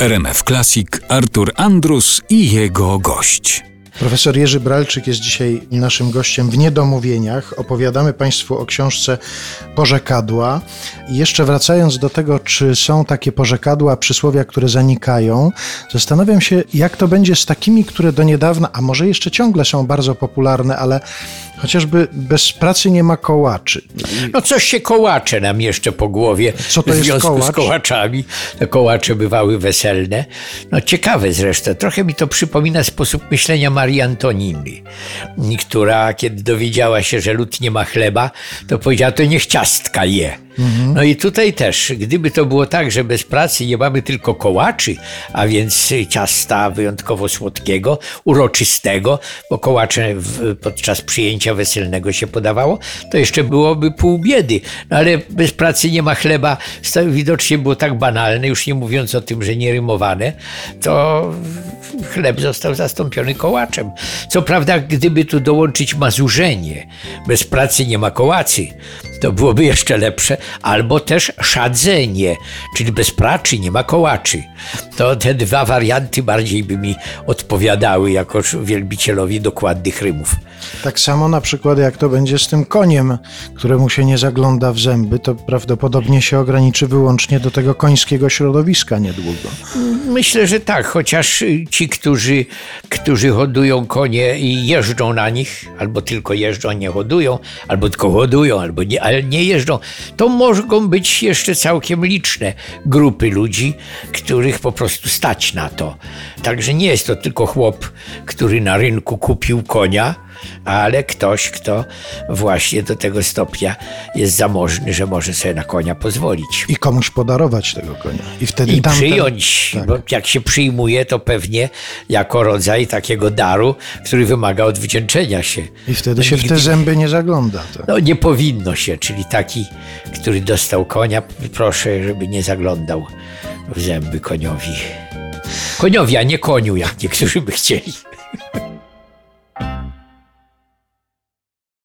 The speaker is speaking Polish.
RMF Classic Artur Andrus i jego gość. Profesor Jerzy Bralczyk jest dzisiaj naszym gościem w Niedomówieniach. Opowiadamy Państwu o książce Porzekadła. I jeszcze wracając do tego, czy są takie porzekadła, przysłowia, które zanikają, zastanawiam się, jak to będzie z takimi, które do niedawna, a może jeszcze ciągle są bardzo popularne, ale chociażby bez pracy nie ma kołaczy. No coś się kołacze nam jeszcze po głowie Co to w związku kołacz? z kołaczami. Te kołacze bywały weselne. No ciekawe zresztą. Trochę mi to przypomina sposób myślenia Marii Antoniny, która kiedy dowiedziała się, że lud nie ma chleba, to powiedziała, to niech ciastka je. No i tutaj też, gdyby to było tak, że bez pracy nie mamy tylko kołaczy, a więc ciasta wyjątkowo słodkiego, uroczystego, bo kołacze w, podczas przyjęcia weselnego się podawało, to jeszcze byłoby pół biedy. No ale bez pracy nie ma chleba, widocznie było tak banalne, już nie mówiąc o tym, że nie rymowane, to chleb został zastąpiony kołaczem. Co prawda, gdyby tu dołączyć mazurzenie, bez pracy nie ma kołacy, to byłoby jeszcze lepsze, albo też szadzenie, czyli bez pracy nie ma kołaczy. To te dwa warianty bardziej by mi odpowiadały jako wielbicielowi dokładnych rymów. Tak samo na przykład jak to będzie z tym koniem, któremu się nie zagląda w zęby, to prawdopodobnie się ograniczy wyłącznie do tego końskiego środowiska niedługo. Myślę, że tak, chociaż y, ci, którzy, którzy hodują konie i jeżdżą na nich, albo tylko jeżdżą, nie hodują, albo tylko hodują, albo nie, ale nie jeżdżą, to mogą być jeszcze całkiem liczne grupy ludzi, których po prostu stać na to. Także nie jest to tylko chłop, który na rynku kupił konia, ale ktoś, kto właśnie do tego stopnia jest zamożny, że może sobie na konia pozwolić. I komuś podarować tego konia. I wtedy I tamten- przyjąć, Tak. bo jak się przyjmuje, to pewnie jako rodzaj takiego daru, który wymaga odwdzięczenia się. I wtedy No się w te nigdy- zęby nie zagląda. Tak. No nie powinno się, czyli taki, który dostał konia, proszę, żeby nie zaglądał w zęby koniowi. Koniowi, a nie koniu, jak niektórzy by chcieli.